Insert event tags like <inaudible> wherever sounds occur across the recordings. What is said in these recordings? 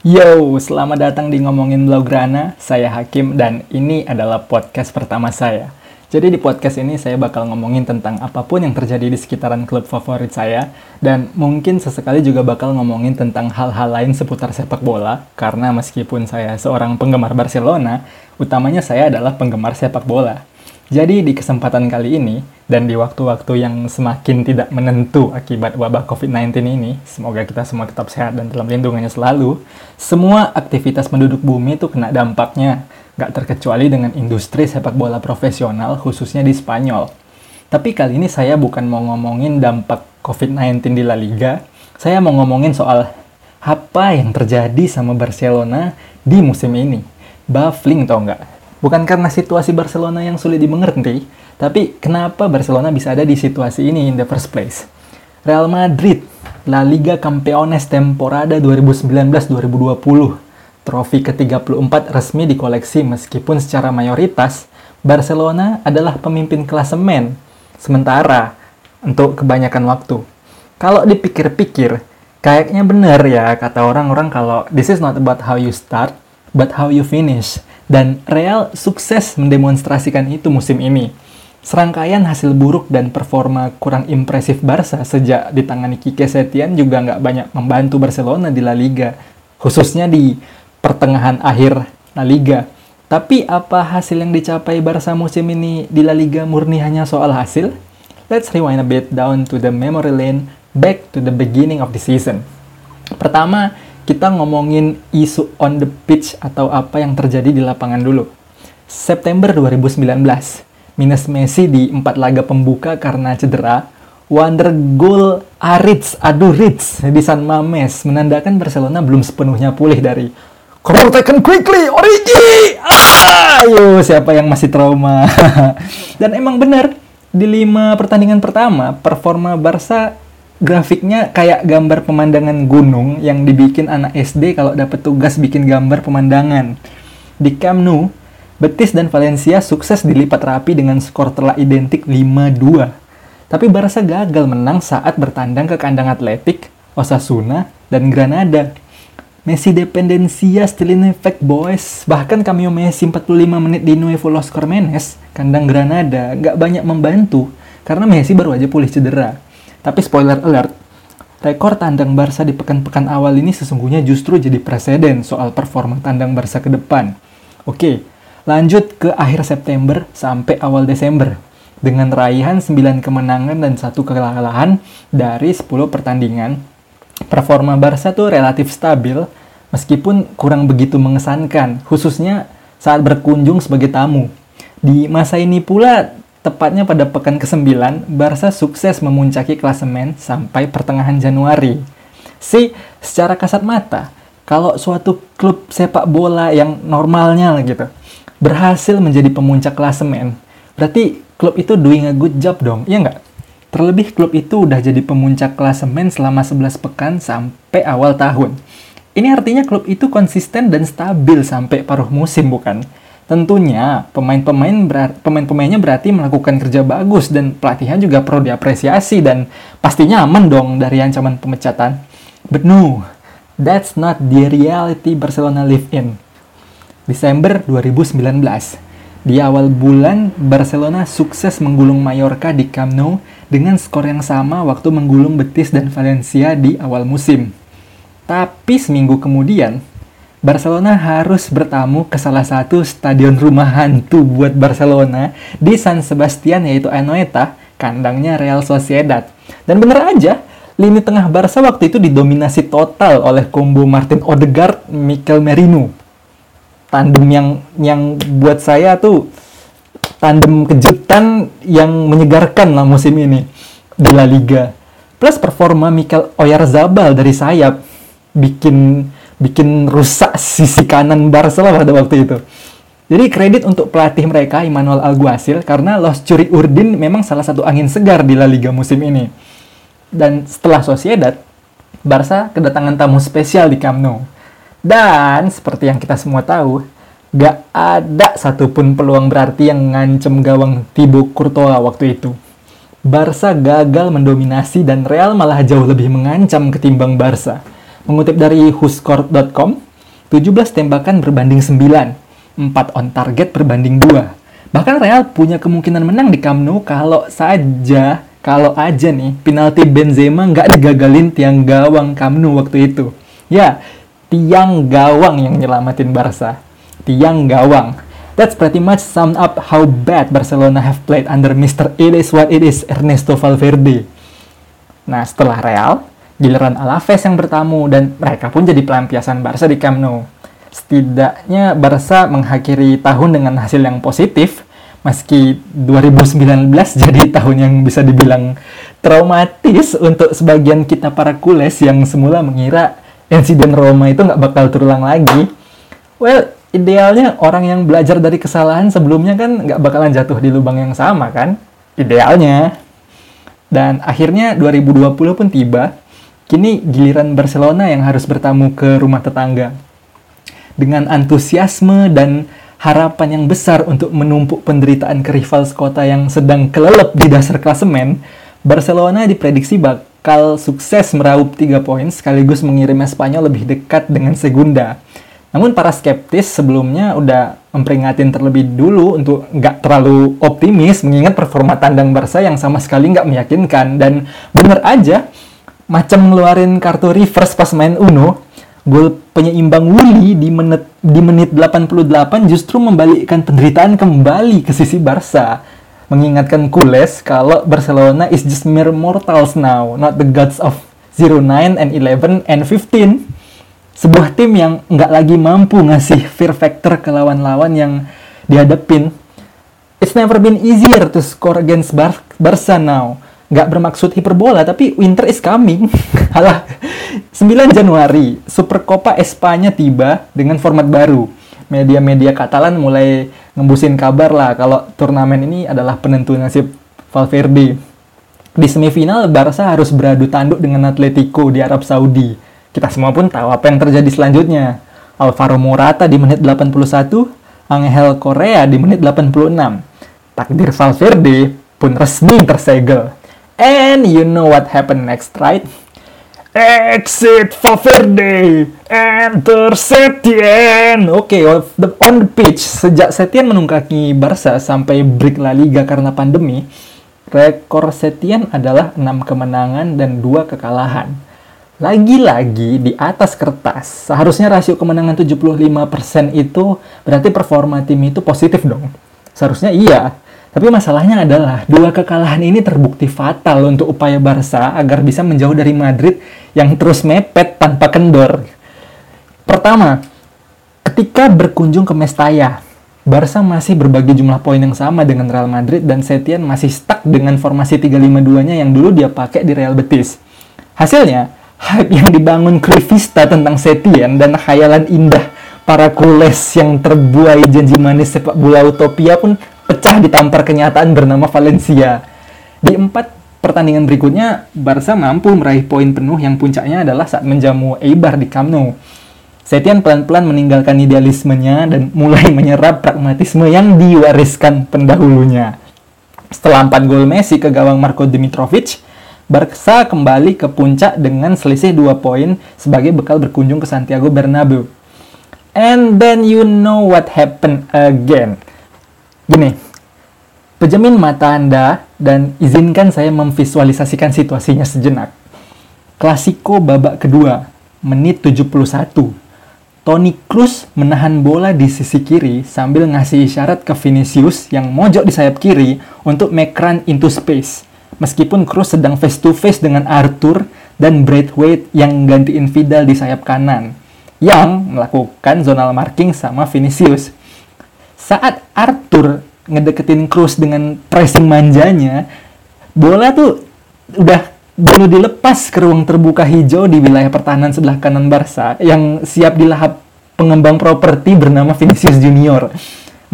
Yo, selamat datang di Ngomongin Blaugrana. Saya Hakim dan ini adalah podcast pertama saya. Jadi di podcast ini saya bakal ngomongin tentang apa pun yang terjadi di sekitaran klub favorit saya dan mungkin sesekali juga bakal ngomongin tentang hal-hal lain seputar sepak bola karena meskipun saya seorang penggemar Barcelona, utamanya saya adalah penggemar sepak bola. Jadi di kesempatan kali ini dan di waktu-waktu yang semakin tidak menentu akibat wabah COVID-19 ini, semoga kita semua tetap sehat dan dalam lindungannya selalu, semua aktivitas penduduk bumi itu kena dampaknya, gak terkecuali dengan industri sepak bola profesional khususnya di Spanyol. Tapi kali ini saya bukan mau ngomongin dampak COVID-19 di La Liga, saya mau ngomongin soal apa yang terjadi sama Barcelona di musim ini. Baffling tau nggak? Bukan karena situasi Barcelona yang sulit dimengerti, tapi kenapa Barcelona bisa ada di situasi ini in the first place. Real Madrid, La Liga Campeones temporada 2019-2020. Trofi ke-34 resmi dikoleksi meskipun secara mayoritas Barcelona adalah pemimpin klasemen. Sementara untuk kebanyakan waktu. Kalau dipikir-pikir, kayaknya benar ya kata orang-orang kalau this is not about how you start, but how you finish. Dan Real sukses mendemonstrasikan itu musim ini. Serangkaian hasil buruk dan performa kurang impresif Barca sejak ditangani Kike Setien juga nggak banyak membantu Barcelona di La Liga, khususnya di pertengahan akhir La Liga. Tapi apa hasil yang dicapai Barca musim ini di La Liga murni hanya soal hasil? Let's rewind a bit down to the memory lane, back to the beginning of the season. Pertama, kita ngomongin isu on the pitch atau apa yang terjadi di lapangan dulu. September 2019, minus Messi di empat laga pembuka karena cedera, wonder goal Aritz, aduh Ritz di San Mames menandakan Barcelona belum sepenuhnya pulih dari Come taken quickly, Origi! Ah, siapa yang masih trauma? <laughs> Dan emang benar, di lima pertandingan pertama, performa Barca grafiknya kayak gambar pemandangan gunung yang dibikin anak SD kalau dapat tugas bikin gambar pemandangan. Di Camp Nou, Betis dan Valencia sukses dilipat rapi dengan skor telah identik 5-2. Tapi Barca gagal menang saat bertandang ke kandang Atletik, Osasuna, dan Granada. Messi dependencia still in effect boys. Bahkan cameo Messi 45 menit di Nuevo Los Cormenes, kandang Granada, nggak banyak membantu karena Messi baru aja pulih cedera. Tapi spoiler alert, rekor tandang Barca di pekan-pekan awal ini sesungguhnya justru jadi presiden soal performa tandang Barca ke depan. Oke, lanjut ke akhir September sampai awal Desember. Dengan raihan 9 kemenangan dan satu kekalahan dari 10 pertandingan, performa Barca tuh relatif stabil meskipun kurang begitu mengesankan, khususnya saat berkunjung sebagai tamu. Di masa ini pula Tepatnya pada pekan ke-9, Barca sukses memuncaki klasemen sampai pertengahan Januari. Si, secara kasat mata, kalau suatu klub sepak bola yang normalnya gitu, berhasil menjadi pemuncak klasemen, berarti klub itu doing a good job dong, iya nggak? Terlebih klub itu udah jadi pemuncak klasemen selama 11 pekan sampai awal tahun. Ini artinya klub itu konsisten dan stabil sampai paruh musim, bukan? Tentunya pemain-pemain pemain-pemainnya berarti melakukan kerja bagus dan pelatihan juga perlu diapresiasi dan pastinya aman dong dari ancaman pemecatan. But no, that's not the reality Barcelona live in. Desember 2019, di awal bulan Barcelona sukses menggulung Mallorca di Camp Nou dengan skor yang sama waktu menggulung Betis dan Valencia di awal musim. Tapi seminggu kemudian, Barcelona harus bertamu ke salah satu stadion rumah hantu buat Barcelona di San Sebastian yaitu Anoeta, kandangnya Real Sociedad. Dan bener aja, lini tengah Barca waktu itu didominasi total oleh combo Martin Odegaard, Mikel Merino. Tandem yang yang buat saya tuh tandem kejutan yang menyegarkan lah musim ini di La Liga. Plus performa Mikel Oyarzabal dari sayap bikin bikin rusak sisi kanan Barcelona pada waktu itu. Jadi kredit untuk pelatih mereka Immanuel Alguacil karena Los Curi Urdin memang salah satu angin segar di La Liga musim ini. Dan setelah Sociedad, Barca kedatangan tamu spesial di Camp Nou. Dan seperti yang kita semua tahu, gak ada satupun peluang berarti yang ngancem gawang Thibaut Courtois waktu itu. Barca gagal mendominasi dan Real malah jauh lebih mengancam ketimbang Barca. Mengutip dari whoscore.com, 17 tembakan berbanding 9, 4 on target berbanding 2. Bahkan Real punya kemungkinan menang di Camp Nou kalau saja, kalau aja nih, penalti Benzema nggak digagalin tiang gawang Camp Nou waktu itu. Ya, tiang gawang yang nyelamatin Barca. Tiang gawang. That's pretty much sum up how bad Barcelona have played under Mr. It is what it is, Ernesto Valverde. Nah, setelah Real, giliran Alaves yang bertamu dan mereka pun jadi pelampiasan Barca di Camp Nou. Setidaknya Barca mengakhiri tahun dengan hasil yang positif, meski 2019 <laughs> jadi tahun yang bisa dibilang traumatis untuk sebagian kita para kules yang semula mengira insiden Roma itu nggak bakal terulang lagi. Well, idealnya orang yang belajar dari kesalahan sebelumnya kan nggak bakalan jatuh di lubang yang sama kan? Idealnya. Dan akhirnya 2020 pun tiba, Kini giliran Barcelona yang harus bertamu ke rumah tetangga. Dengan antusiasme dan harapan yang besar untuk menumpuk penderitaan ke rival sekota yang sedang kelelep di dasar klasemen, Barcelona diprediksi bakal sukses meraup 3 poin sekaligus mengirim Espanyol lebih dekat dengan Segunda. Namun para skeptis sebelumnya udah memperingatin terlebih dulu untuk nggak terlalu optimis mengingat performa tandang Barca yang sama sekali nggak meyakinkan dan bener aja macam ngeluarin kartu reverse pas main Uno, gol penyeimbang Wuli di menit di menit 88 justru membalikkan penderitaan kembali ke sisi Barca. Mengingatkan Kules kalau Barcelona is just mere mortals now, not the gods of 09 and 11 and 15. Sebuah tim yang nggak lagi mampu ngasih fear factor ke lawan-lawan yang dihadapin. It's never been easier to score against Bar Barca now nggak bermaksud hiperbola tapi winter is coming. <laughs> Halah. 9 Januari, Super Copa Espanya tiba dengan format baru. Media-media Katalan mulai ngembusin kabar lah kalau turnamen ini adalah penentu nasib Valverde. Di semifinal, Barca harus beradu tanduk dengan Atletico di Arab Saudi. Kita semua pun tahu apa yang terjadi selanjutnya. Alvaro Morata di menit 81, Angel Korea di menit 86. Takdir Valverde pun resmi tersegel And you know what happened next, right? Exit Valverde, enter Setien. Oke, okay, on the pitch, sejak Setien menunggangi Barca sampai break La Liga karena pandemi, rekor Setien adalah 6 kemenangan dan 2 kekalahan. Lagi-lagi di atas kertas, seharusnya rasio kemenangan 75% itu berarti performa tim itu positif dong. Seharusnya iya, tapi masalahnya adalah dua kekalahan ini terbukti fatal untuk upaya Barca agar bisa menjauh dari Madrid yang terus mepet tanpa kendor. Pertama, ketika berkunjung ke Mestalla, Barca masih berbagi jumlah poin yang sama dengan Real Madrid dan Setien masih stuck dengan formasi 352-nya yang dulu dia pakai di Real Betis. Hasilnya, hype yang dibangun Cruyffista tentang Setien dan khayalan indah para kules yang terbuai janji manis sepak bola utopia pun pecah ditampar kenyataan bernama Valencia. Di empat pertandingan berikutnya, Barca mampu meraih poin penuh yang puncaknya adalah saat menjamu Eibar di Camp Nou. Setien pelan-pelan meninggalkan idealismenya dan mulai <laughs> menyerap pragmatisme yang diwariskan pendahulunya. Setelah 4 gol Messi ke gawang Marco Dimitrovic, Barca kembali ke puncak dengan selisih 2 poin sebagai bekal berkunjung ke Santiago Bernabeu. And then you know what happened again. Gini, pejamin mata Anda dan izinkan saya memvisualisasikan situasinya sejenak. Klasiko babak kedua, menit 71. Toni Kroos menahan bola di sisi kiri sambil ngasih isyarat ke Vinicius yang mojok di sayap kiri untuk make run into space. Meskipun Kroos sedang face to face dengan Arthur dan Braithwaite yang gantiin Vidal di sayap kanan yang melakukan zonal marking sama Vinicius saat Arthur ngedeketin Cruz dengan pressing manjanya, bola tuh udah dulu dilepas ke ruang terbuka hijau di wilayah pertahanan sebelah kanan Barca yang siap dilahap pengembang properti bernama Vinicius Junior.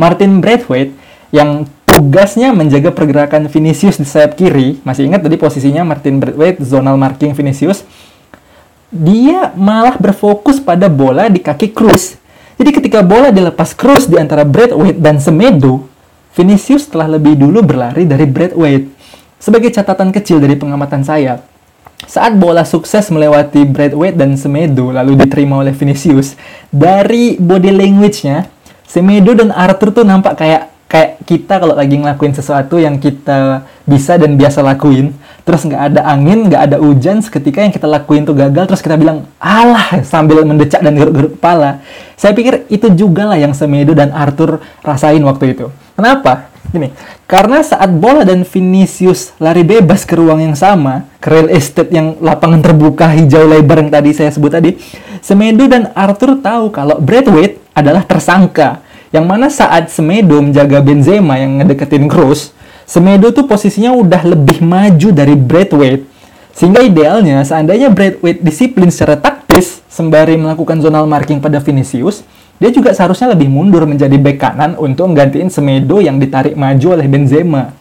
Martin Braithwaite yang tugasnya menjaga pergerakan Vinicius di sayap kiri, masih ingat tadi posisinya Martin Braithwaite zonal marking Vinicius, dia malah berfokus pada bola di kaki Cruz jadi ketika bola dilepas cross di antara Braithwaite dan Semedo, Vinicius telah lebih dulu berlari dari Braithwaite. Sebagai catatan kecil dari pengamatan saya, Saat bola sukses melewati Braithwaite dan Semedo lalu diterima oleh Vinicius, dari body language-nya, Semedo dan Arthur tuh nampak kayak kayak kita kalau lagi ngelakuin sesuatu yang kita bisa dan biasa lakuin, terus nggak ada angin, nggak ada hujan, seketika yang kita lakuin tuh gagal, terus kita bilang, alah, sambil mendecak dan geruk-geruk kepala. Saya pikir itu juga lah yang Semedo dan Arthur rasain waktu itu. Kenapa? Gini, karena saat bola dan Vinicius lari bebas ke ruang yang sama, ke real estate yang lapangan terbuka hijau lebar yang tadi saya sebut tadi, Semedo dan Arthur tahu kalau Braithwaite adalah tersangka yang mana saat Semedo menjaga Benzema yang ngedeketin Kroos, Semedo tuh posisinya udah lebih maju dari Braithwaite. Sehingga idealnya seandainya Braithwaite disiplin secara taktis sembari melakukan zonal marking pada Vinicius, dia juga seharusnya lebih mundur menjadi bek kanan untuk menggantiin Semedo yang ditarik maju oleh Benzema.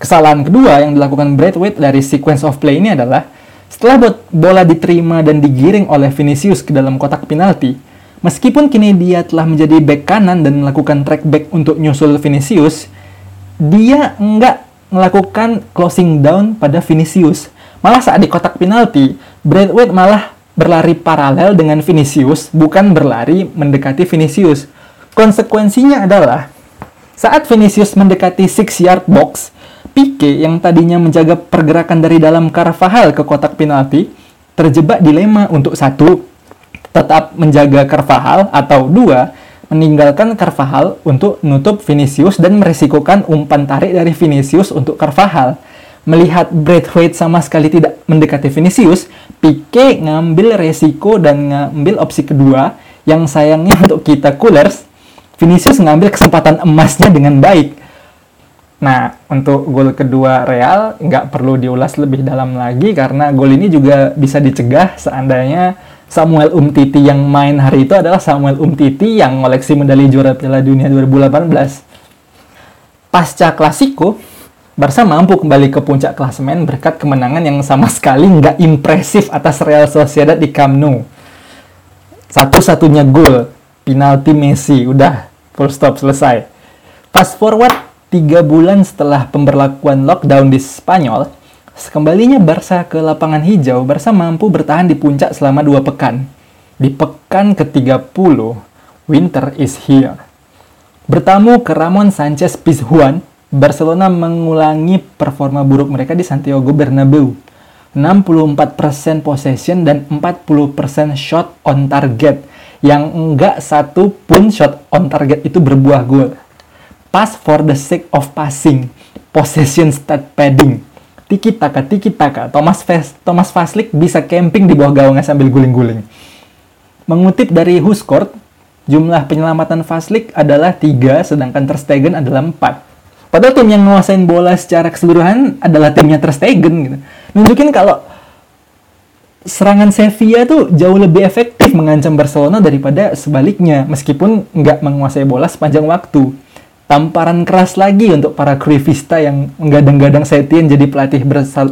Kesalahan kedua yang dilakukan Braithwaite dari sequence of play ini adalah setelah bola diterima dan digiring oleh Vinicius ke dalam kotak penalti, Meskipun kini dia telah menjadi back kanan dan melakukan track back untuk nyusul Vinicius, dia nggak melakukan closing down pada Vinicius. Malah saat di kotak penalti, Braithwaite malah berlari paralel dengan Vinicius, bukan berlari mendekati Vinicius. Konsekuensinya adalah, saat Vinicius mendekati 6 yard box, Pique yang tadinya menjaga pergerakan dari dalam Carvajal ke kotak penalti, terjebak dilema untuk satu, tetap menjaga Carvajal atau dua, meninggalkan Carvajal untuk nutup Vinicius dan meresikokan umpan tarik dari Vinicius untuk Carvajal. Melihat Braithwaite sama sekali tidak mendekati Vinicius, Pique ngambil resiko dan ngambil opsi kedua yang sayangnya <laughs> untuk kita Coolers, Vinicius ngambil kesempatan emasnya dengan baik. Nah, untuk gol kedua Real nggak perlu diulas lebih dalam lagi karena gol ini juga bisa dicegah seandainya Samuel Umtiti yang main hari itu adalah Samuel Umtiti yang koleksi medali juara Piala Dunia 2018. Pasca Klasiko, Barca mampu kembali ke puncak klasemen berkat kemenangan yang sama sekali nggak impresif atas Real Sociedad di Camp Nou. Satu-satunya gol, penalti Messi, udah full stop selesai. Fast forward tiga bulan setelah pemberlakuan lockdown di Spanyol, Sekembalinya Barca ke lapangan hijau, Barca mampu bertahan di puncak selama dua pekan. Di pekan ke-30, winter is here. Bertamu ke Ramon Sanchez Pizjuan, Barcelona mengulangi performa buruk mereka di Santiago Bernabeu. 64% possession dan 40% shot on target. Yang enggak satu pun shot on target itu berbuah gol. Pass for the sake of passing. Possession stat padding tiki taka tiki taka Thomas Fas Thomas Faslik bisa camping di bawah gawangnya sambil guling-guling. Mengutip dari Huskort, jumlah penyelamatan Faslik adalah tiga, sedangkan Ter Stegen adalah empat. Padahal tim yang menguasain bola secara keseluruhan adalah timnya Ter Stegen gitu. Nunjukin kalau serangan Sevilla tuh jauh lebih efektif mengancam Barcelona daripada sebaliknya meskipun nggak menguasai bola sepanjang waktu tamparan keras lagi untuk para Cruyffista yang menggadang-gadang Setien jadi pelatih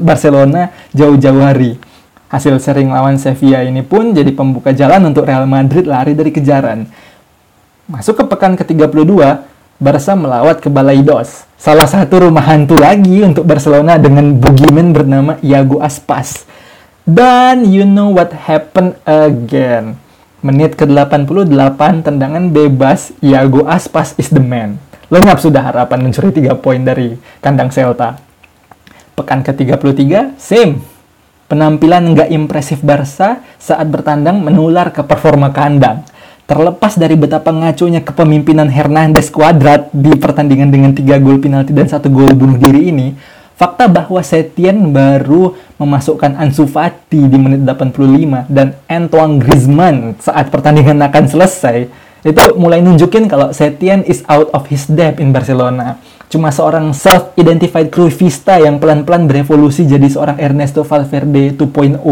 Barcelona jauh-jauh hari. Hasil sering lawan Sevilla ini pun jadi pembuka jalan untuk Real Madrid lari dari kejaran. Masuk ke pekan ke-32, Barca melawat ke Balaidos, salah satu rumah hantu lagi untuk Barcelona dengan boogeyman bernama Iago Aspas. Dan you know what happened again. Menit ke-88 tendangan bebas Iago Aspas is the man. Lenyap sudah harapan mencuri 3 poin dari kandang Celta. Pekan ke-33, same. Penampilan nggak impresif Barca saat bertandang menular ke performa kandang. Terlepas dari betapa ngacunya kepemimpinan Hernandez Cuadrat di pertandingan dengan 3 gol penalti dan satu gol bunuh diri ini, fakta bahwa Setien baru memasukkan Ansu Fati di menit 85 dan Antoine Griezmann saat pertandingan akan selesai itu mulai nunjukin kalau Setien is out of his depth in Barcelona. Cuma seorang self-identified Cruyffista yang pelan-pelan berevolusi jadi seorang Ernesto Valverde 2.0.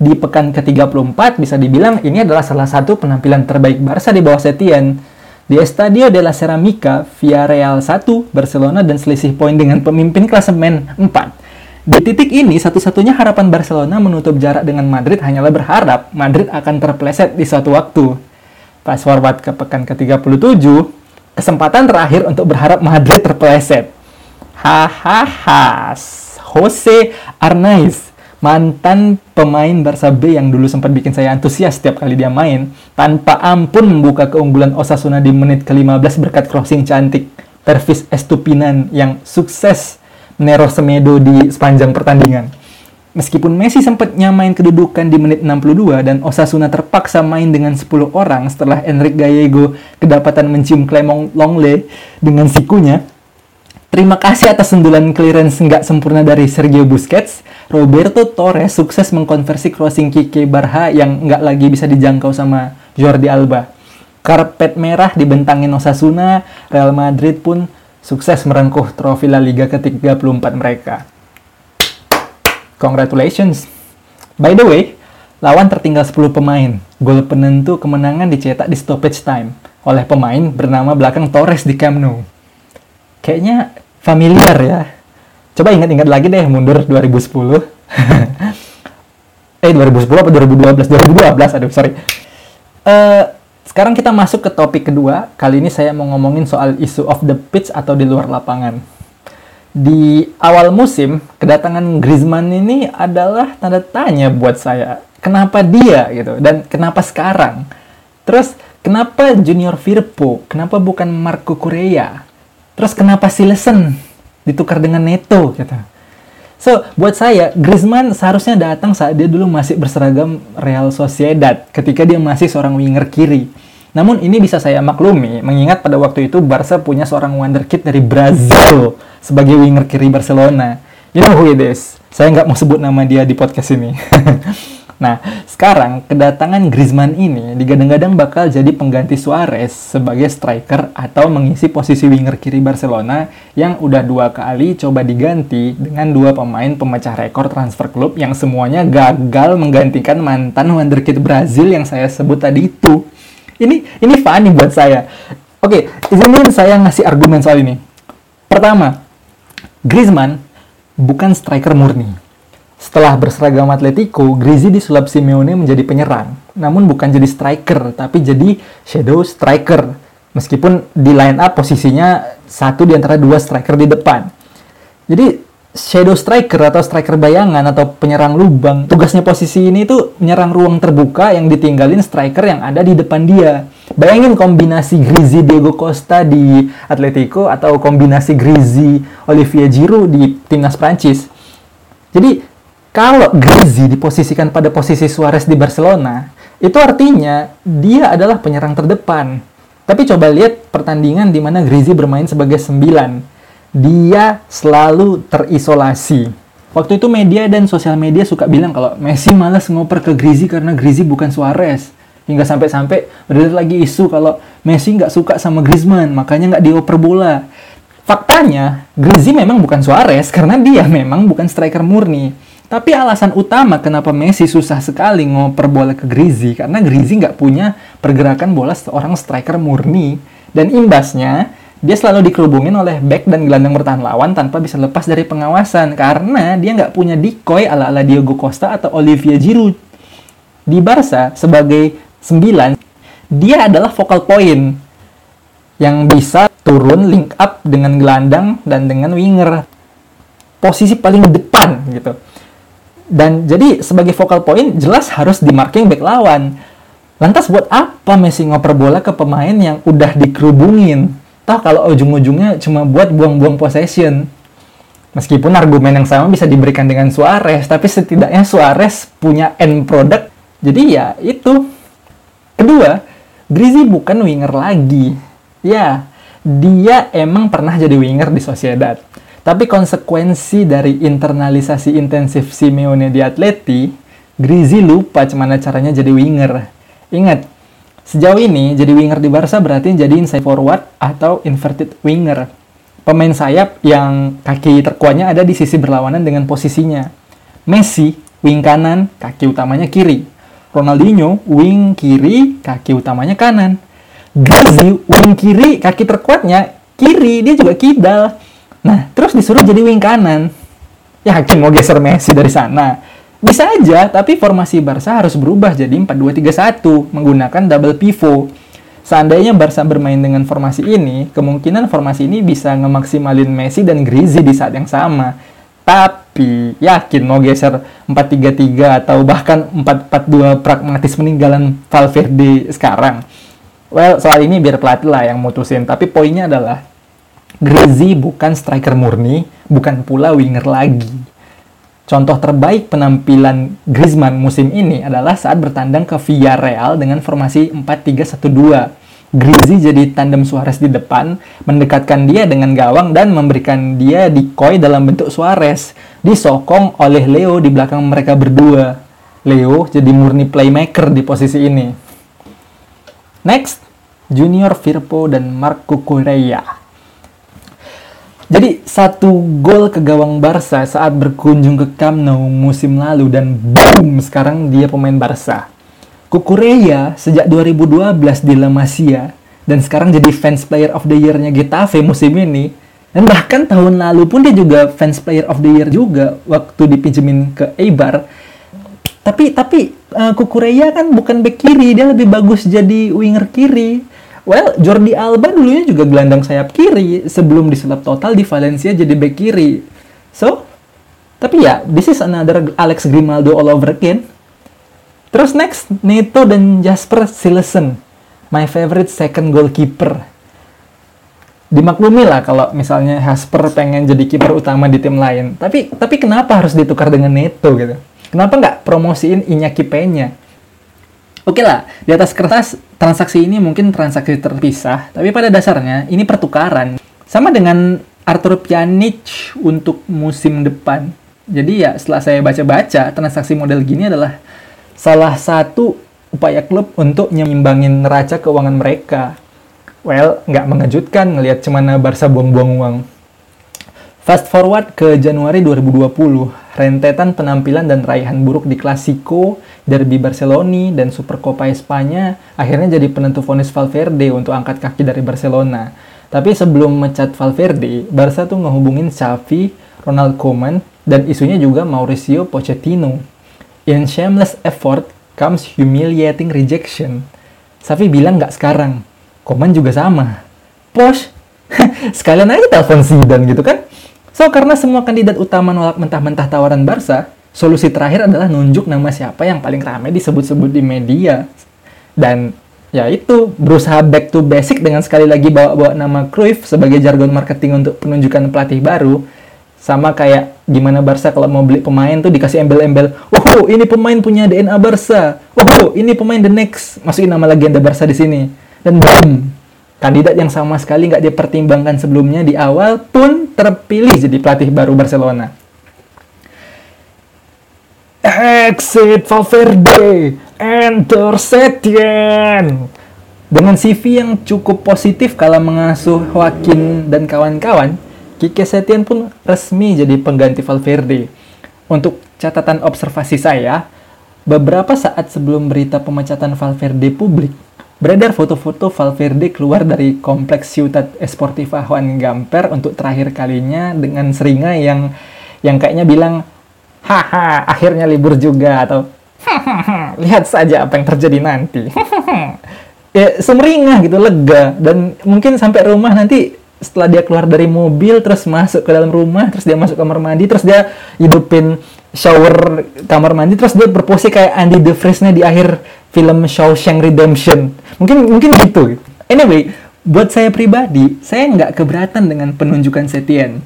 Di pekan ke-34 bisa dibilang ini adalah salah satu penampilan terbaik Barca di bawah Setien. Di Estadio de la Ceramica, Villarreal 1, Barcelona dan selisih poin dengan pemimpin klasemen 4. Di titik ini, satu-satunya harapan Barcelona menutup jarak dengan Madrid hanyalah berharap Madrid akan terpleset di suatu waktu. Fast forward ke pekan ke-37, kesempatan terakhir untuk berharap Madrid terpeleset. Hahaha, Jose Arnaiz mantan pemain Barca B yang dulu sempat bikin saya antusias setiap kali dia main, tanpa ampun membuka keunggulan Osasuna di menit ke-15 berkat crossing cantik Pervis Estupinan yang sukses meneror Semedo di sepanjang pertandingan. Meskipun Messi sempat nyamain kedudukan di menit 62 dan Osasuna terpaksa main dengan 10 orang setelah Enrique Gallego kedapatan mencium Clement Longley dengan sikunya, Terima kasih atas sundulan clearance nggak sempurna dari Sergio Busquets. Roberto Torres sukses mengkonversi crossing Kike Barha yang nggak lagi bisa dijangkau sama Jordi Alba. Karpet merah dibentangin Osasuna, Real Madrid pun sukses merengkuh trofi La Liga ke-34 mereka. Congratulations! By the way, lawan tertinggal 10 pemain. Gol penentu kemenangan dicetak di stoppage time oleh pemain bernama belakang Torres di Camp Nou kayaknya familiar ya. Coba ingat-ingat lagi deh mundur 2010. <laughs> eh 2010 apa 2012? 2012, aduh sorry. Uh, sekarang kita masuk ke topik kedua. Kali ini saya mau ngomongin soal isu of the pitch atau di luar lapangan. Di awal musim, kedatangan Griezmann ini adalah tanda tanya buat saya. Kenapa dia gitu? Dan kenapa sekarang? Terus, kenapa Junior Firpo? Kenapa bukan Marco Correa? Terus kenapa si Lesen ditukar dengan Neto gitu. So, buat saya, Griezmann seharusnya datang saat dia dulu masih berseragam Real Sociedad ketika dia masih seorang winger kiri. Namun ini bisa saya maklumi, mengingat pada waktu itu Barca punya seorang wonderkid dari Brazil sebagai winger kiri Barcelona. You know who it is? Saya nggak mau sebut nama dia di podcast ini. <laughs> Nah, sekarang kedatangan Griezmann ini digadang-gadang bakal jadi pengganti Suarez sebagai striker atau mengisi posisi winger kiri Barcelona yang udah dua kali coba diganti dengan dua pemain pemecah rekor transfer klub yang semuanya gagal menggantikan mantan wonderkid Brazil yang saya sebut tadi itu. Ini ini funny buat saya. Oke, izinin saya ngasih argumen soal ini. Pertama, Griezmann bukan striker murni setelah berseragam Atletico, Grizi disulap Simeone menjadi penyerang. Namun bukan jadi striker, tapi jadi shadow striker. Meskipun di line up posisinya satu di antara dua striker di depan. Jadi shadow striker atau striker bayangan atau penyerang lubang, tugasnya posisi ini tuh menyerang ruang terbuka yang ditinggalin striker yang ada di depan dia. Bayangin kombinasi Grizi Diego Costa di Atletico atau kombinasi Grizi Olivier Giroud di timnas Prancis. Jadi kalau Grizi diposisikan pada posisi Suarez di Barcelona, itu artinya dia adalah penyerang terdepan. Tapi coba lihat pertandingan di mana Grizi bermain sebagai sembilan. Dia selalu terisolasi. Waktu itu media dan sosial media suka bilang kalau Messi malas ngoper ke Grizi karena Grizi bukan Suarez. Hingga sampai-sampai beredar lagi isu kalau Messi nggak suka sama Griezmann, makanya nggak dioper bola. Faktanya, Grizi memang bukan Suarez karena dia memang bukan striker murni tapi alasan utama kenapa Messi susah sekali ngoper bola ke Grizi karena Grizi nggak punya pergerakan bola seorang striker murni dan imbasnya dia selalu dikerubungin oleh back dan gelandang bertahan lawan tanpa bisa lepas dari pengawasan karena dia nggak punya decoy ala-ala Diego Costa atau Olivier Giroud. Di Barca sebagai sembilan dia adalah focal point yang bisa turun link up dengan gelandang dan dengan winger. Posisi paling depan gitu dan jadi sebagai focal point jelas harus di marking back lawan. Lantas buat apa Messi ngoper bola ke pemain yang udah dikerubungin? Toh kalau ujung-ujungnya cuma buat buang-buang possession. Meskipun argumen yang sama bisa diberikan dengan Suarez, tapi setidaknya Suarez punya end product. Jadi ya itu. Kedua, Grizi bukan winger lagi. Ya, dia emang pernah jadi winger di Sociedad. Tapi konsekuensi dari internalisasi intensif Simeone di Atleti, Grizi lupa gimana caranya jadi winger. Ingat, sejauh ini jadi winger di Barca berarti jadi inside forward atau inverted winger. Pemain sayap yang kaki terkuatnya ada di sisi berlawanan dengan posisinya. Messi, wing kanan, kaki utamanya kiri. Ronaldinho, wing kiri, kaki utamanya kanan. Grizi, wing kiri, kaki terkuatnya kiri, dia juga kidal Nah, terus disuruh jadi wing kanan. Yakin mau geser Messi dari sana? Bisa aja, tapi formasi Barca harus berubah jadi 4-2-3-1 menggunakan double pivot. Seandainya Barca bermain dengan formasi ini, kemungkinan formasi ini bisa ngemaksimalin Messi dan Griezmann di saat yang sama. Tapi yakin mau geser 4-3-3 atau bahkan 4-4-2 pragmatis meninggalan Valverde sekarang. Well, soal ini biar pelatih lah yang mutusin. Tapi poinnya adalah Griezzy bukan striker murni, bukan pula winger lagi. Contoh terbaik penampilan Griezmann musim ini adalah saat bertandang ke Villarreal dengan formasi 4-3-1-2 Grizzly jadi tandem Suarez di depan, mendekatkan dia dengan gawang dan memberikan dia decoy dalam bentuk Suarez. Disokong oleh Leo di belakang mereka berdua. Leo jadi murni playmaker di posisi ini. Next, Junior Firpo dan Marco Correa. Jadi satu gol ke gawang Barca saat berkunjung ke Camp Nou musim lalu dan boom sekarang dia pemain Barca. Kukureya sejak 2012 di La Masia dan sekarang jadi fans player of the year-nya Getafe musim ini. Dan bahkan tahun lalu pun dia juga fans player of the year juga waktu dipinjemin ke Eibar. Tapi tapi uh, Kukureya kan bukan back kiri, dia lebih bagus jadi winger kiri. Well, Jordi Alba dulunya juga gelandang sayap kiri sebelum disulap total di Valencia jadi back kiri. So, tapi ya, this is another Alex Grimaldo all over again. Terus next, Neto dan Jasper Silesen. My favorite second goalkeeper. Dimaklumi lah kalau misalnya Jasper pengen jadi kiper utama di tim lain. Tapi tapi kenapa harus ditukar dengan Neto gitu? Kenapa nggak promosiin Iñaki Peña? Oke lah, di atas kertas transaksi ini mungkin transaksi terpisah, tapi pada dasarnya ini pertukaran. Sama dengan Arthur Pjanic untuk musim depan. Jadi ya setelah saya baca-baca, transaksi model gini adalah salah satu upaya klub untuk nyimbangin neraca keuangan mereka. Well, nggak mengejutkan ngelihat cemana Barca buang-buang uang. Fast forward ke Januari 2020, rentetan penampilan dan raihan buruk di Clasico, Derby Barcelona, dan Supercopa Espanya akhirnya jadi penentu vonis Valverde untuk angkat kaki dari Barcelona. Tapi sebelum mecat Valverde, Barca tuh ngehubungin Xavi, Ronald Koeman, dan isunya juga Mauricio Pochettino. In shameless effort comes humiliating rejection. Safi bilang nggak sekarang. Koman juga sama. Posh, <laughs> sekalian aja telepon Zidane gitu kan. So, karena semua kandidat utama nolak mentah-mentah tawaran Barca, solusi terakhir adalah nunjuk nama siapa yang paling ramai disebut-sebut di media. Dan ya itu, berusaha back to basic dengan sekali lagi bawa-bawa nama Cruyff sebagai jargon marketing untuk penunjukan pelatih baru. Sama kayak gimana Barca kalau mau beli pemain tuh dikasih embel-embel oh ini pemain punya DNA Barca. Oh ini pemain the next. Masukin nama legenda Barca di sini. Dan boom kandidat yang sama sekali nggak dipertimbangkan sebelumnya di awal pun terpilih jadi pelatih baru Barcelona exit Valverde enter Setien dengan CV yang cukup positif kalau mengasuh Joaquin dan kawan-kawan Kike Setien pun resmi jadi pengganti Valverde. Untuk catatan observasi saya, beberapa saat sebelum berita pemecatan Valverde publik, beredar foto-foto Valverde keluar dari kompleks Ciutat Esportiva Juan Gamper untuk terakhir kalinya dengan seringai yang yang kayaknya bilang, haha, akhirnya libur juga, atau <laughs> lihat saja apa yang terjadi nanti. <laughs> ya, semeringah gitu, lega, dan mungkin sampai rumah nanti setelah dia keluar dari mobil terus masuk ke dalam rumah terus dia masuk kamar mandi terus dia hidupin shower kamar mandi terus dia berpose kayak Andy Dufresne di akhir film Shawshank Redemption. Mungkin mungkin gitu. Anyway buat saya pribadi saya nggak keberatan dengan penunjukan Setien.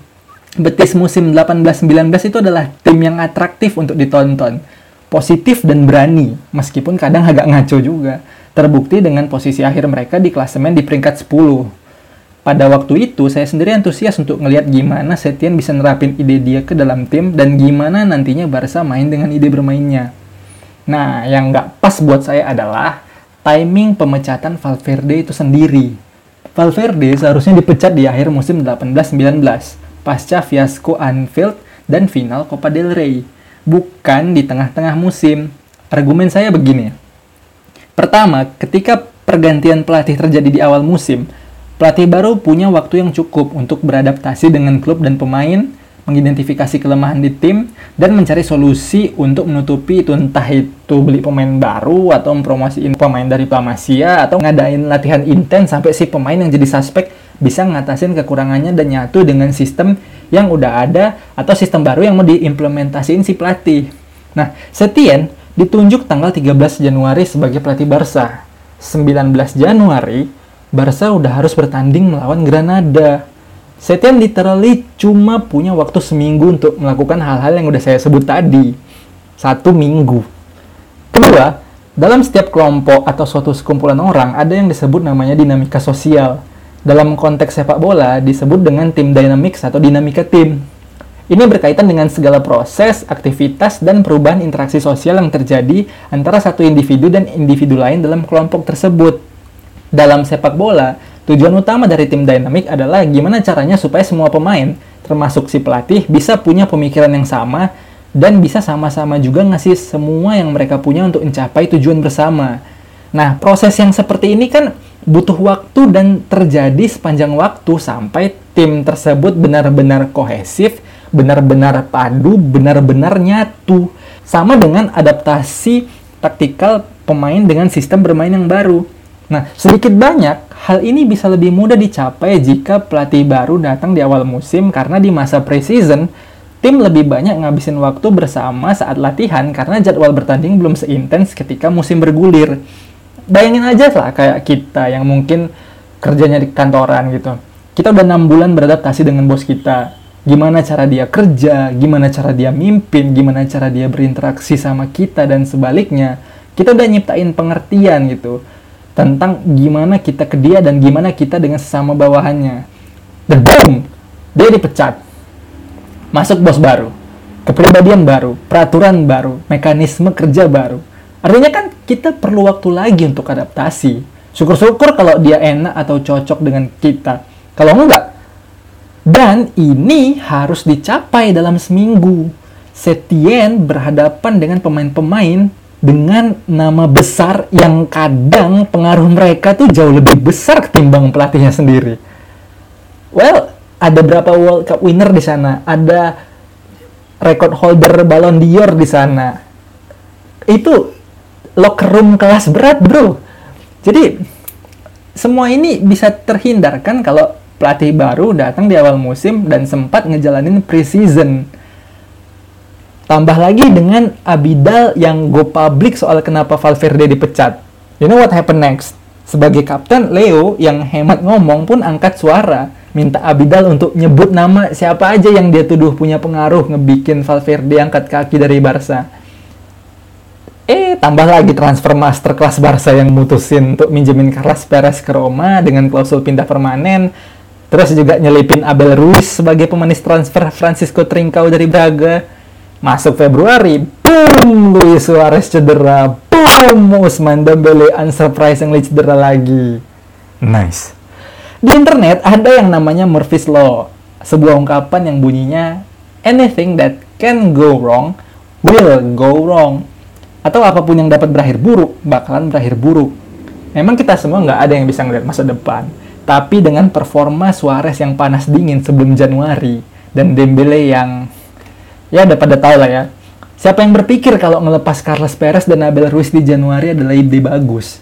Betis musim 18-19 itu adalah tim yang atraktif untuk ditonton. Positif dan berani meskipun kadang agak ngaco juga. Terbukti dengan posisi akhir mereka di klasemen di peringkat 10 pada waktu itu saya sendiri antusias untuk ngelihat gimana Setien bisa nerapin ide dia ke dalam tim dan gimana nantinya Barca main dengan ide bermainnya. Nah, yang nggak pas buat saya adalah timing pemecatan Valverde itu sendiri. Valverde seharusnya dipecat di akhir musim 18-19, pasca fiasko Anfield dan final Copa del Rey, bukan di tengah-tengah musim. Argumen saya begini. Pertama, ketika pergantian pelatih terjadi di awal musim, Pelatih baru punya waktu yang cukup untuk beradaptasi dengan klub dan pemain, mengidentifikasi kelemahan di tim, dan mencari solusi untuk menutupi itu entah itu beli pemain baru atau mempromosiin pemain dari Plamasia atau ngadain latihan intens sampai si pemain yang jadi suspek bisa ngatasin kekurangannya dan nyatu dengan sistem yang udah ada atau sistem baru yang mau diimplementasiin si pelatih. Nah, Setien ditunjuk tanggal 13 Januari sebagai pelatih Barca. 19 Januari, Barca udah harus bertanding melawan Granada. Setien literally cuma punya waktu seminggu untuk melakukan hal-hal yang udah saya sebut tadi. Satu minggu. Kedua, dalam setiap kelompok atau suatu sekumpulan orang, ada yang disebut namanya dinamika sosial. Dalam konteks sepak bola, disebut dengan tim dynamics atau dinamika tim. Ini berkaitan dengan segala proses, aktivitas, dan perubahan interaksi sosial yang terjadi antara satu individu dan individu lain dalam kelompok tersebut. Dalam sepak bola, tujuan utama dari tim dynamic adalah gimana caranya supaya semua pemain, termasuk si pelatih, bisa punya pemikiran yang sama dan bisa sama-sama juga ngasih semua yang mereka punya untuk mencapai tujuan bersama. Nah, proses yang seperti ini kan butuh waktu dan terjadi sepanjang waktu sampai tim tersebut benar-benar kohesif, benar-benar padu, benar-benar nyatu. Sama dengan adaptasi taktikal pemain dengan sistem bermain yang baru. Nah, sedikit banyak, hal ini bisa lebih mudah dicapai jika pelatih baru datang di awal musim karena di masa preseason Tim lebih banyak ngabisin waktu bersama saat latihan karena jadwal bertanding belum seintens ketika musim bergulir. Bayangin aja lah kayak kita yang mungkin kerjanya di kantoran gitu. Kita udah enam bulan beradaptasi dengan bos kita. Gimana cara dia kerja, gimana cara dia mimpin, gimana cara dia berinteraksi sama kita dan sebaliknya. Kita udah nyiptain pengertian gitu tentang gimana kita ke dia dan gimana kita dengan sesama bawahannya. Dan boom, dia dipecat masuk bos baru, kepribadian baru, peraturan baru, mekanisme kerja baru. Artinya kan kita perlu waktu lagi untuk adaptasi. Syukur-syukur kalau dia enak atau cocok dengan kita. Kalau enggak, dan ini harus dicapai dalam seminggu. Setien berhadapan dengan pemain-pemain dengan nama besar yang kadang pengaruh mereka tuh jauh lebih besar ketimbang pelatihnya sendiri. Well, ada berapa World Cup winner di sana, ada record holder Ballon d'Or di sana. Itu locker room kelas berat, Bro. Jadi semua ini bisa terhindarkan kalau pelatih baru datang di awal musim dan sempat ngejalanin preseason. Tambah lagi dengan Abidal yang go public soal kenapa Valverde dipecat. You know what happened next? Sebagai kapten, Leo yang hemat ngomong pun angkat suara minta Abidal untuk nyebut nama siapa aja yang dia tuduh punya pengaruh ngebikin Valverde angkat kaki dari Barca. Eh, tambah lagi transfer master kelas Barca yang mutusin untuk minjemin Carlos Perez ke Roma dengan klausul pindah permanen. Terus juga nyelipin Abel Ruiz sebagai pemanis transfer Francisco Trincao dari Braga. Masuk Februari, boom, Luis Suarez cedera. Boom, Usman Dembele unsurprisingly cedera lagi. Nice. Di internet ada yang namanya Murphy's Law, sebuah ungkapan yang bunyinya anything that can go wrong will go wrong. Atau apa pun yang dapat berakhir buruk, bakalan berakhir buruk. Memang kita semua nggak ada yang bisa ngeliat masa depan. Tapi dengan performa Suarez yang panas dingin sebelum Januari, dan Dembele yang ya udah pada tahu lah ya. Siapa yang berpikir kalau ngelepas Carlos Perez dan Abel Ruiz di Januari adalah ide bagus?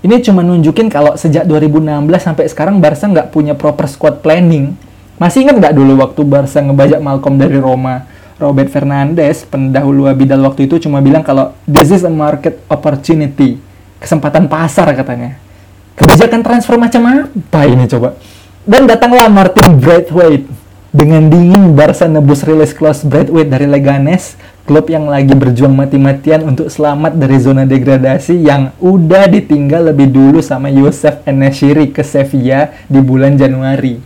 Ini cuma nunjukin kalau sejak 2016 sampai sekarang Barca nggak punya proper squad planning. Masih ingat nggak dulu waktu Barca ngebajak Malcolm dari Roma? Robert Fernandes, pendahulu Abidal waktu itu cuma bilang kalau this is a market opportunity. Kesempatan pasar katanya. Kebijakan transfer macam apa ini coba? Dan datanglah Martin Braithwaite. Dengan dingin Barca nebus rilis clause Braithwaite dari Leganes klub yang lagi berjuang mati-matian untuk selamat dari zona degradasi yang udah ditinggal lebih dulu sama Yosef Enesiri ke Sevilla di bulan Januari.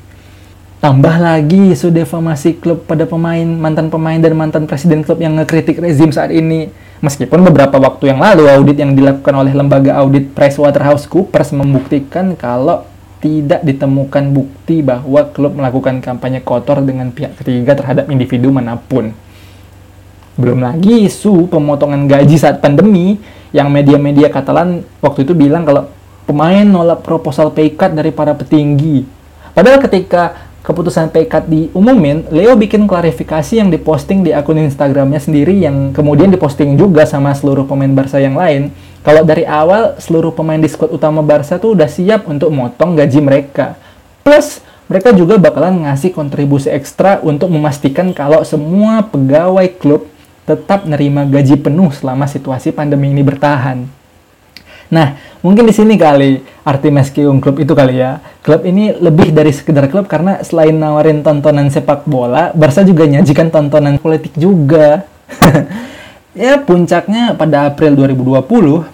Tambah lagi isu defamasi klub pada pemain, mantan pemain dan mantan presiden klub yang ngekritik rezim saat ini. Meskipun beberapa waktu yang lalu audit yang dilakukan oleh lembaga audit PricewaterhouseCoopers membuktikan kalau tidak ditemukan bukti bahwa klub melakukan kampanye kotor dengan pihak ketiga terhadap individu mana pun. Belum lagi isu pemotongan gaji saat pandemi yang media-media Katalan waktu itu bilang kalau pemain nolak proposal pay cut dari para petinggi. Padahal ketika keputusan cut diumumin, Leo bikin klarifikasi yang diposting di akun Instagramnya sendiri yang kemudian diposting juga sama seluruh pemain Barca yang lain. Kalau dari awal seluruh pemain di squad utama Barca tuh udah siap untuk motong gaji mereka. Plus, mereka juga bakalan ngasih kontribusi ekstra untuk memastikan kalau semua pegawai klub tetap nerima gaji penuh selama situasi pandemi ini bertahan. Nah, mungkin di sini kali arti Meskium Club itu kali ya. Klub ini lebih dari sekedar klub karena selain nawarin tontonan sepak bola, Barca juga nyajikan tontonan politik juga. <laughs> ya, puncaknya pada April 2020,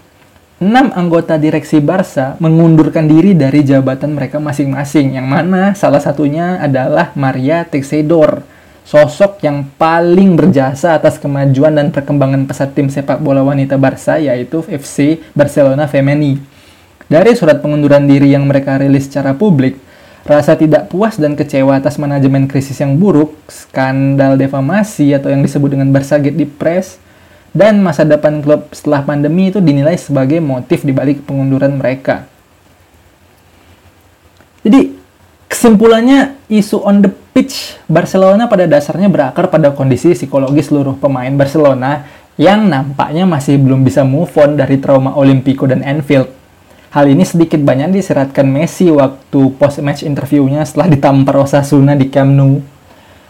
enam anggota direksi Barca mengundurkan diri dari jabatan mereka masing-masing, yang mana salah satunya adalah Maria Teixeira sosok yang paling berjasa atas kemajuan dan perkembangan pesat tim sepak bola wanita Barca yaitu FC Barcelona Femení. Dari surat pengunduran diri yang mereka rilis secara publik, rasa tidak puas dan kecewa atas manajemen krisis yang buruk, skandal defamasi atau yang disebut dengan Barca Gate di press, dan masa depan klub setelah pandemi itu dinilai sebagai motif dibalik pengunduran mereka. Jadi, kesimpulannya isu on the pitch Barcelona pada dasarnya berakar pada kondisi psikologis seluruh pemain Barcelona yang nampaknya masih belum bisa move on dari trauma Olimpico dan Anfield. Hal ini sedikit banyak disiratkan Messi waktu post-match interviewnya setelah ditampar Osasuna di Camp Nou.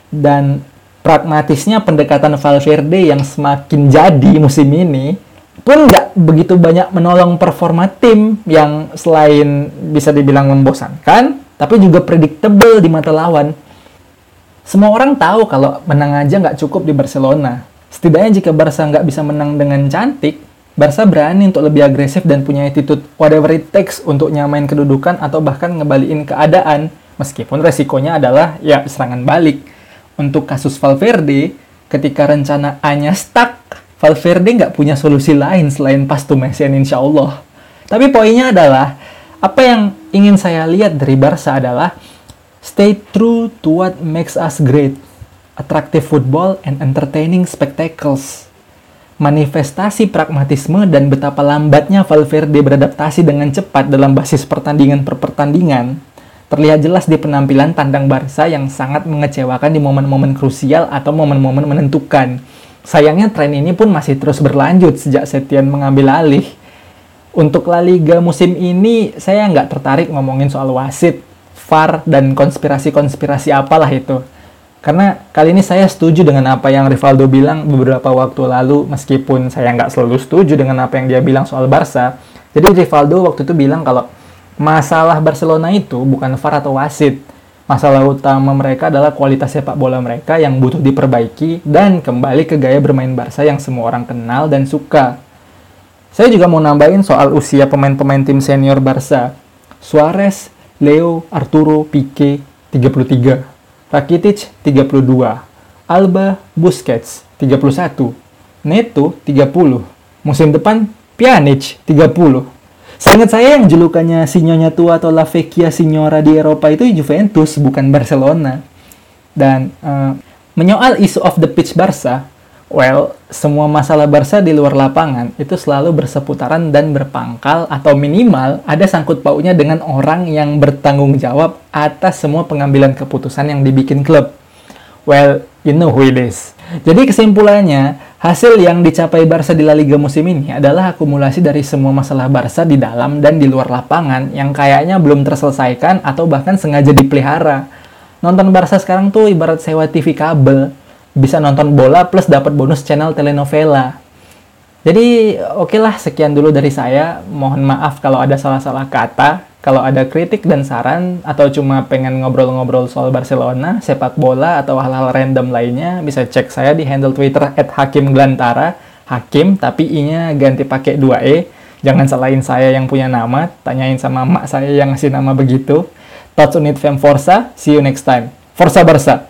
Dan pragmatisnya pendekatan Valverde yang semakin jadi musim ini pun nggak begitu banyak menolong performa tim yang selain bisa dibilang membosankan, tapi juga predictable di mata lawan. Semua orang tahu kalau menang aja nggak cukup di Barcelona. Setidaknya jika Barca nggak bisa menang dengan cantik, Barca berani untuk lebih agresif dan punya attitude whatever it takes untuk nyamain kedudukan atau bahkan ngebalikin keadaan, meskipun resikonya adalah ya serangan balik. Untuk kasus Valverde, ketika rencana A-nya stuck, Valverde nggak punya solusi lain selain pas to Messian insya Allah. Tapi poinnya adalah, apa yang ingin saya lihat dari Barca adalah Stay true to what makes us great. Attractive football and entertaining spectacles. Manifestasi pragmatisme dan betapa lambatnya Valverde beradaptasi dengan cepat dalam basis pertandingan per pertandingan terlihat jelas di penampilan tandang Barca yang sangat mengecewakan di momen-momen krusial atau momen-momen menentukan. Sayangnya tren ini pun masih terus berlanjut sejak Setien mengambil alih. Untuk La Liga musim ini, saya nggak tertarik ngomongin soal wasit, VAR dan konspirasi-konspirasi apalah itu. Karena kali ini saya setuju dengan apa yang Rivaldo bilang beberapa waktu lalu, meskipun saya nggak selalu setuju dengan apa yang dia bilang soal Barca. Jadi Rivaldo waktu itu bilang kalau masalah Barcelona itu bukan VAR atau wasit. Masalah utama mereka adalah kualitas sepak bola mereka yang butuh diperbaiki dan kembali ke gaya bermain Barca yang semua orang kenal dan suka. Saya juga mau nambahin soal usia pemain-pemain tim senior Barca. Suarez Leo Arturo Pique 33, Rakitic 32, Alba Busquets 31, Neto 30, musim depan Pjanic 30. Seingat saya yang julukannya Sinyonya Tua atau La Vecchia Signora di Eropa itu Juventus bukan Barcelona. Dan uh, menyoal isu of the pitch Barca, Well, semua masalah Barca di luar lapangan itu selalu berseputaran dan berpangkal atau minimal ada sangkut pautnya dengan orang yang bertanggung jawab atas semua pengambilan keputusan yang dibikin klub. Well, you know who it is. Jadi kesimpulannya, hasil yang dicapai Barca di La Liga musim ini adalah akumulasi dari semua masalah Barca di dalam dan di luar lapangan yang kayaknya belum terselesaikan atau bahkan sengaja dipelihara. Nonton Barca sekarang tuh ibarat sewa TV kabel bisa nonton bola plus dapat bonus channel telenovela. Jadi oke okay lah sekian dulu dari saya. Mohon maaf kalau ada salah-salah kata. Kalau ada kritik dan saran atau cuma pengen ngobrol-ngobrol soal Barcelona, sepak bola atau hal-hal random lainnya, bisa cek saya di handle Twitter @hakimglantara. Hakim tapi i-nya ganti pakai 2e. Jangan salahin saya yang punya nama, tanyain sama mak saya yang ngasih nama begitu. Touch Unit Fem Forza, see you next time. Forza Barca!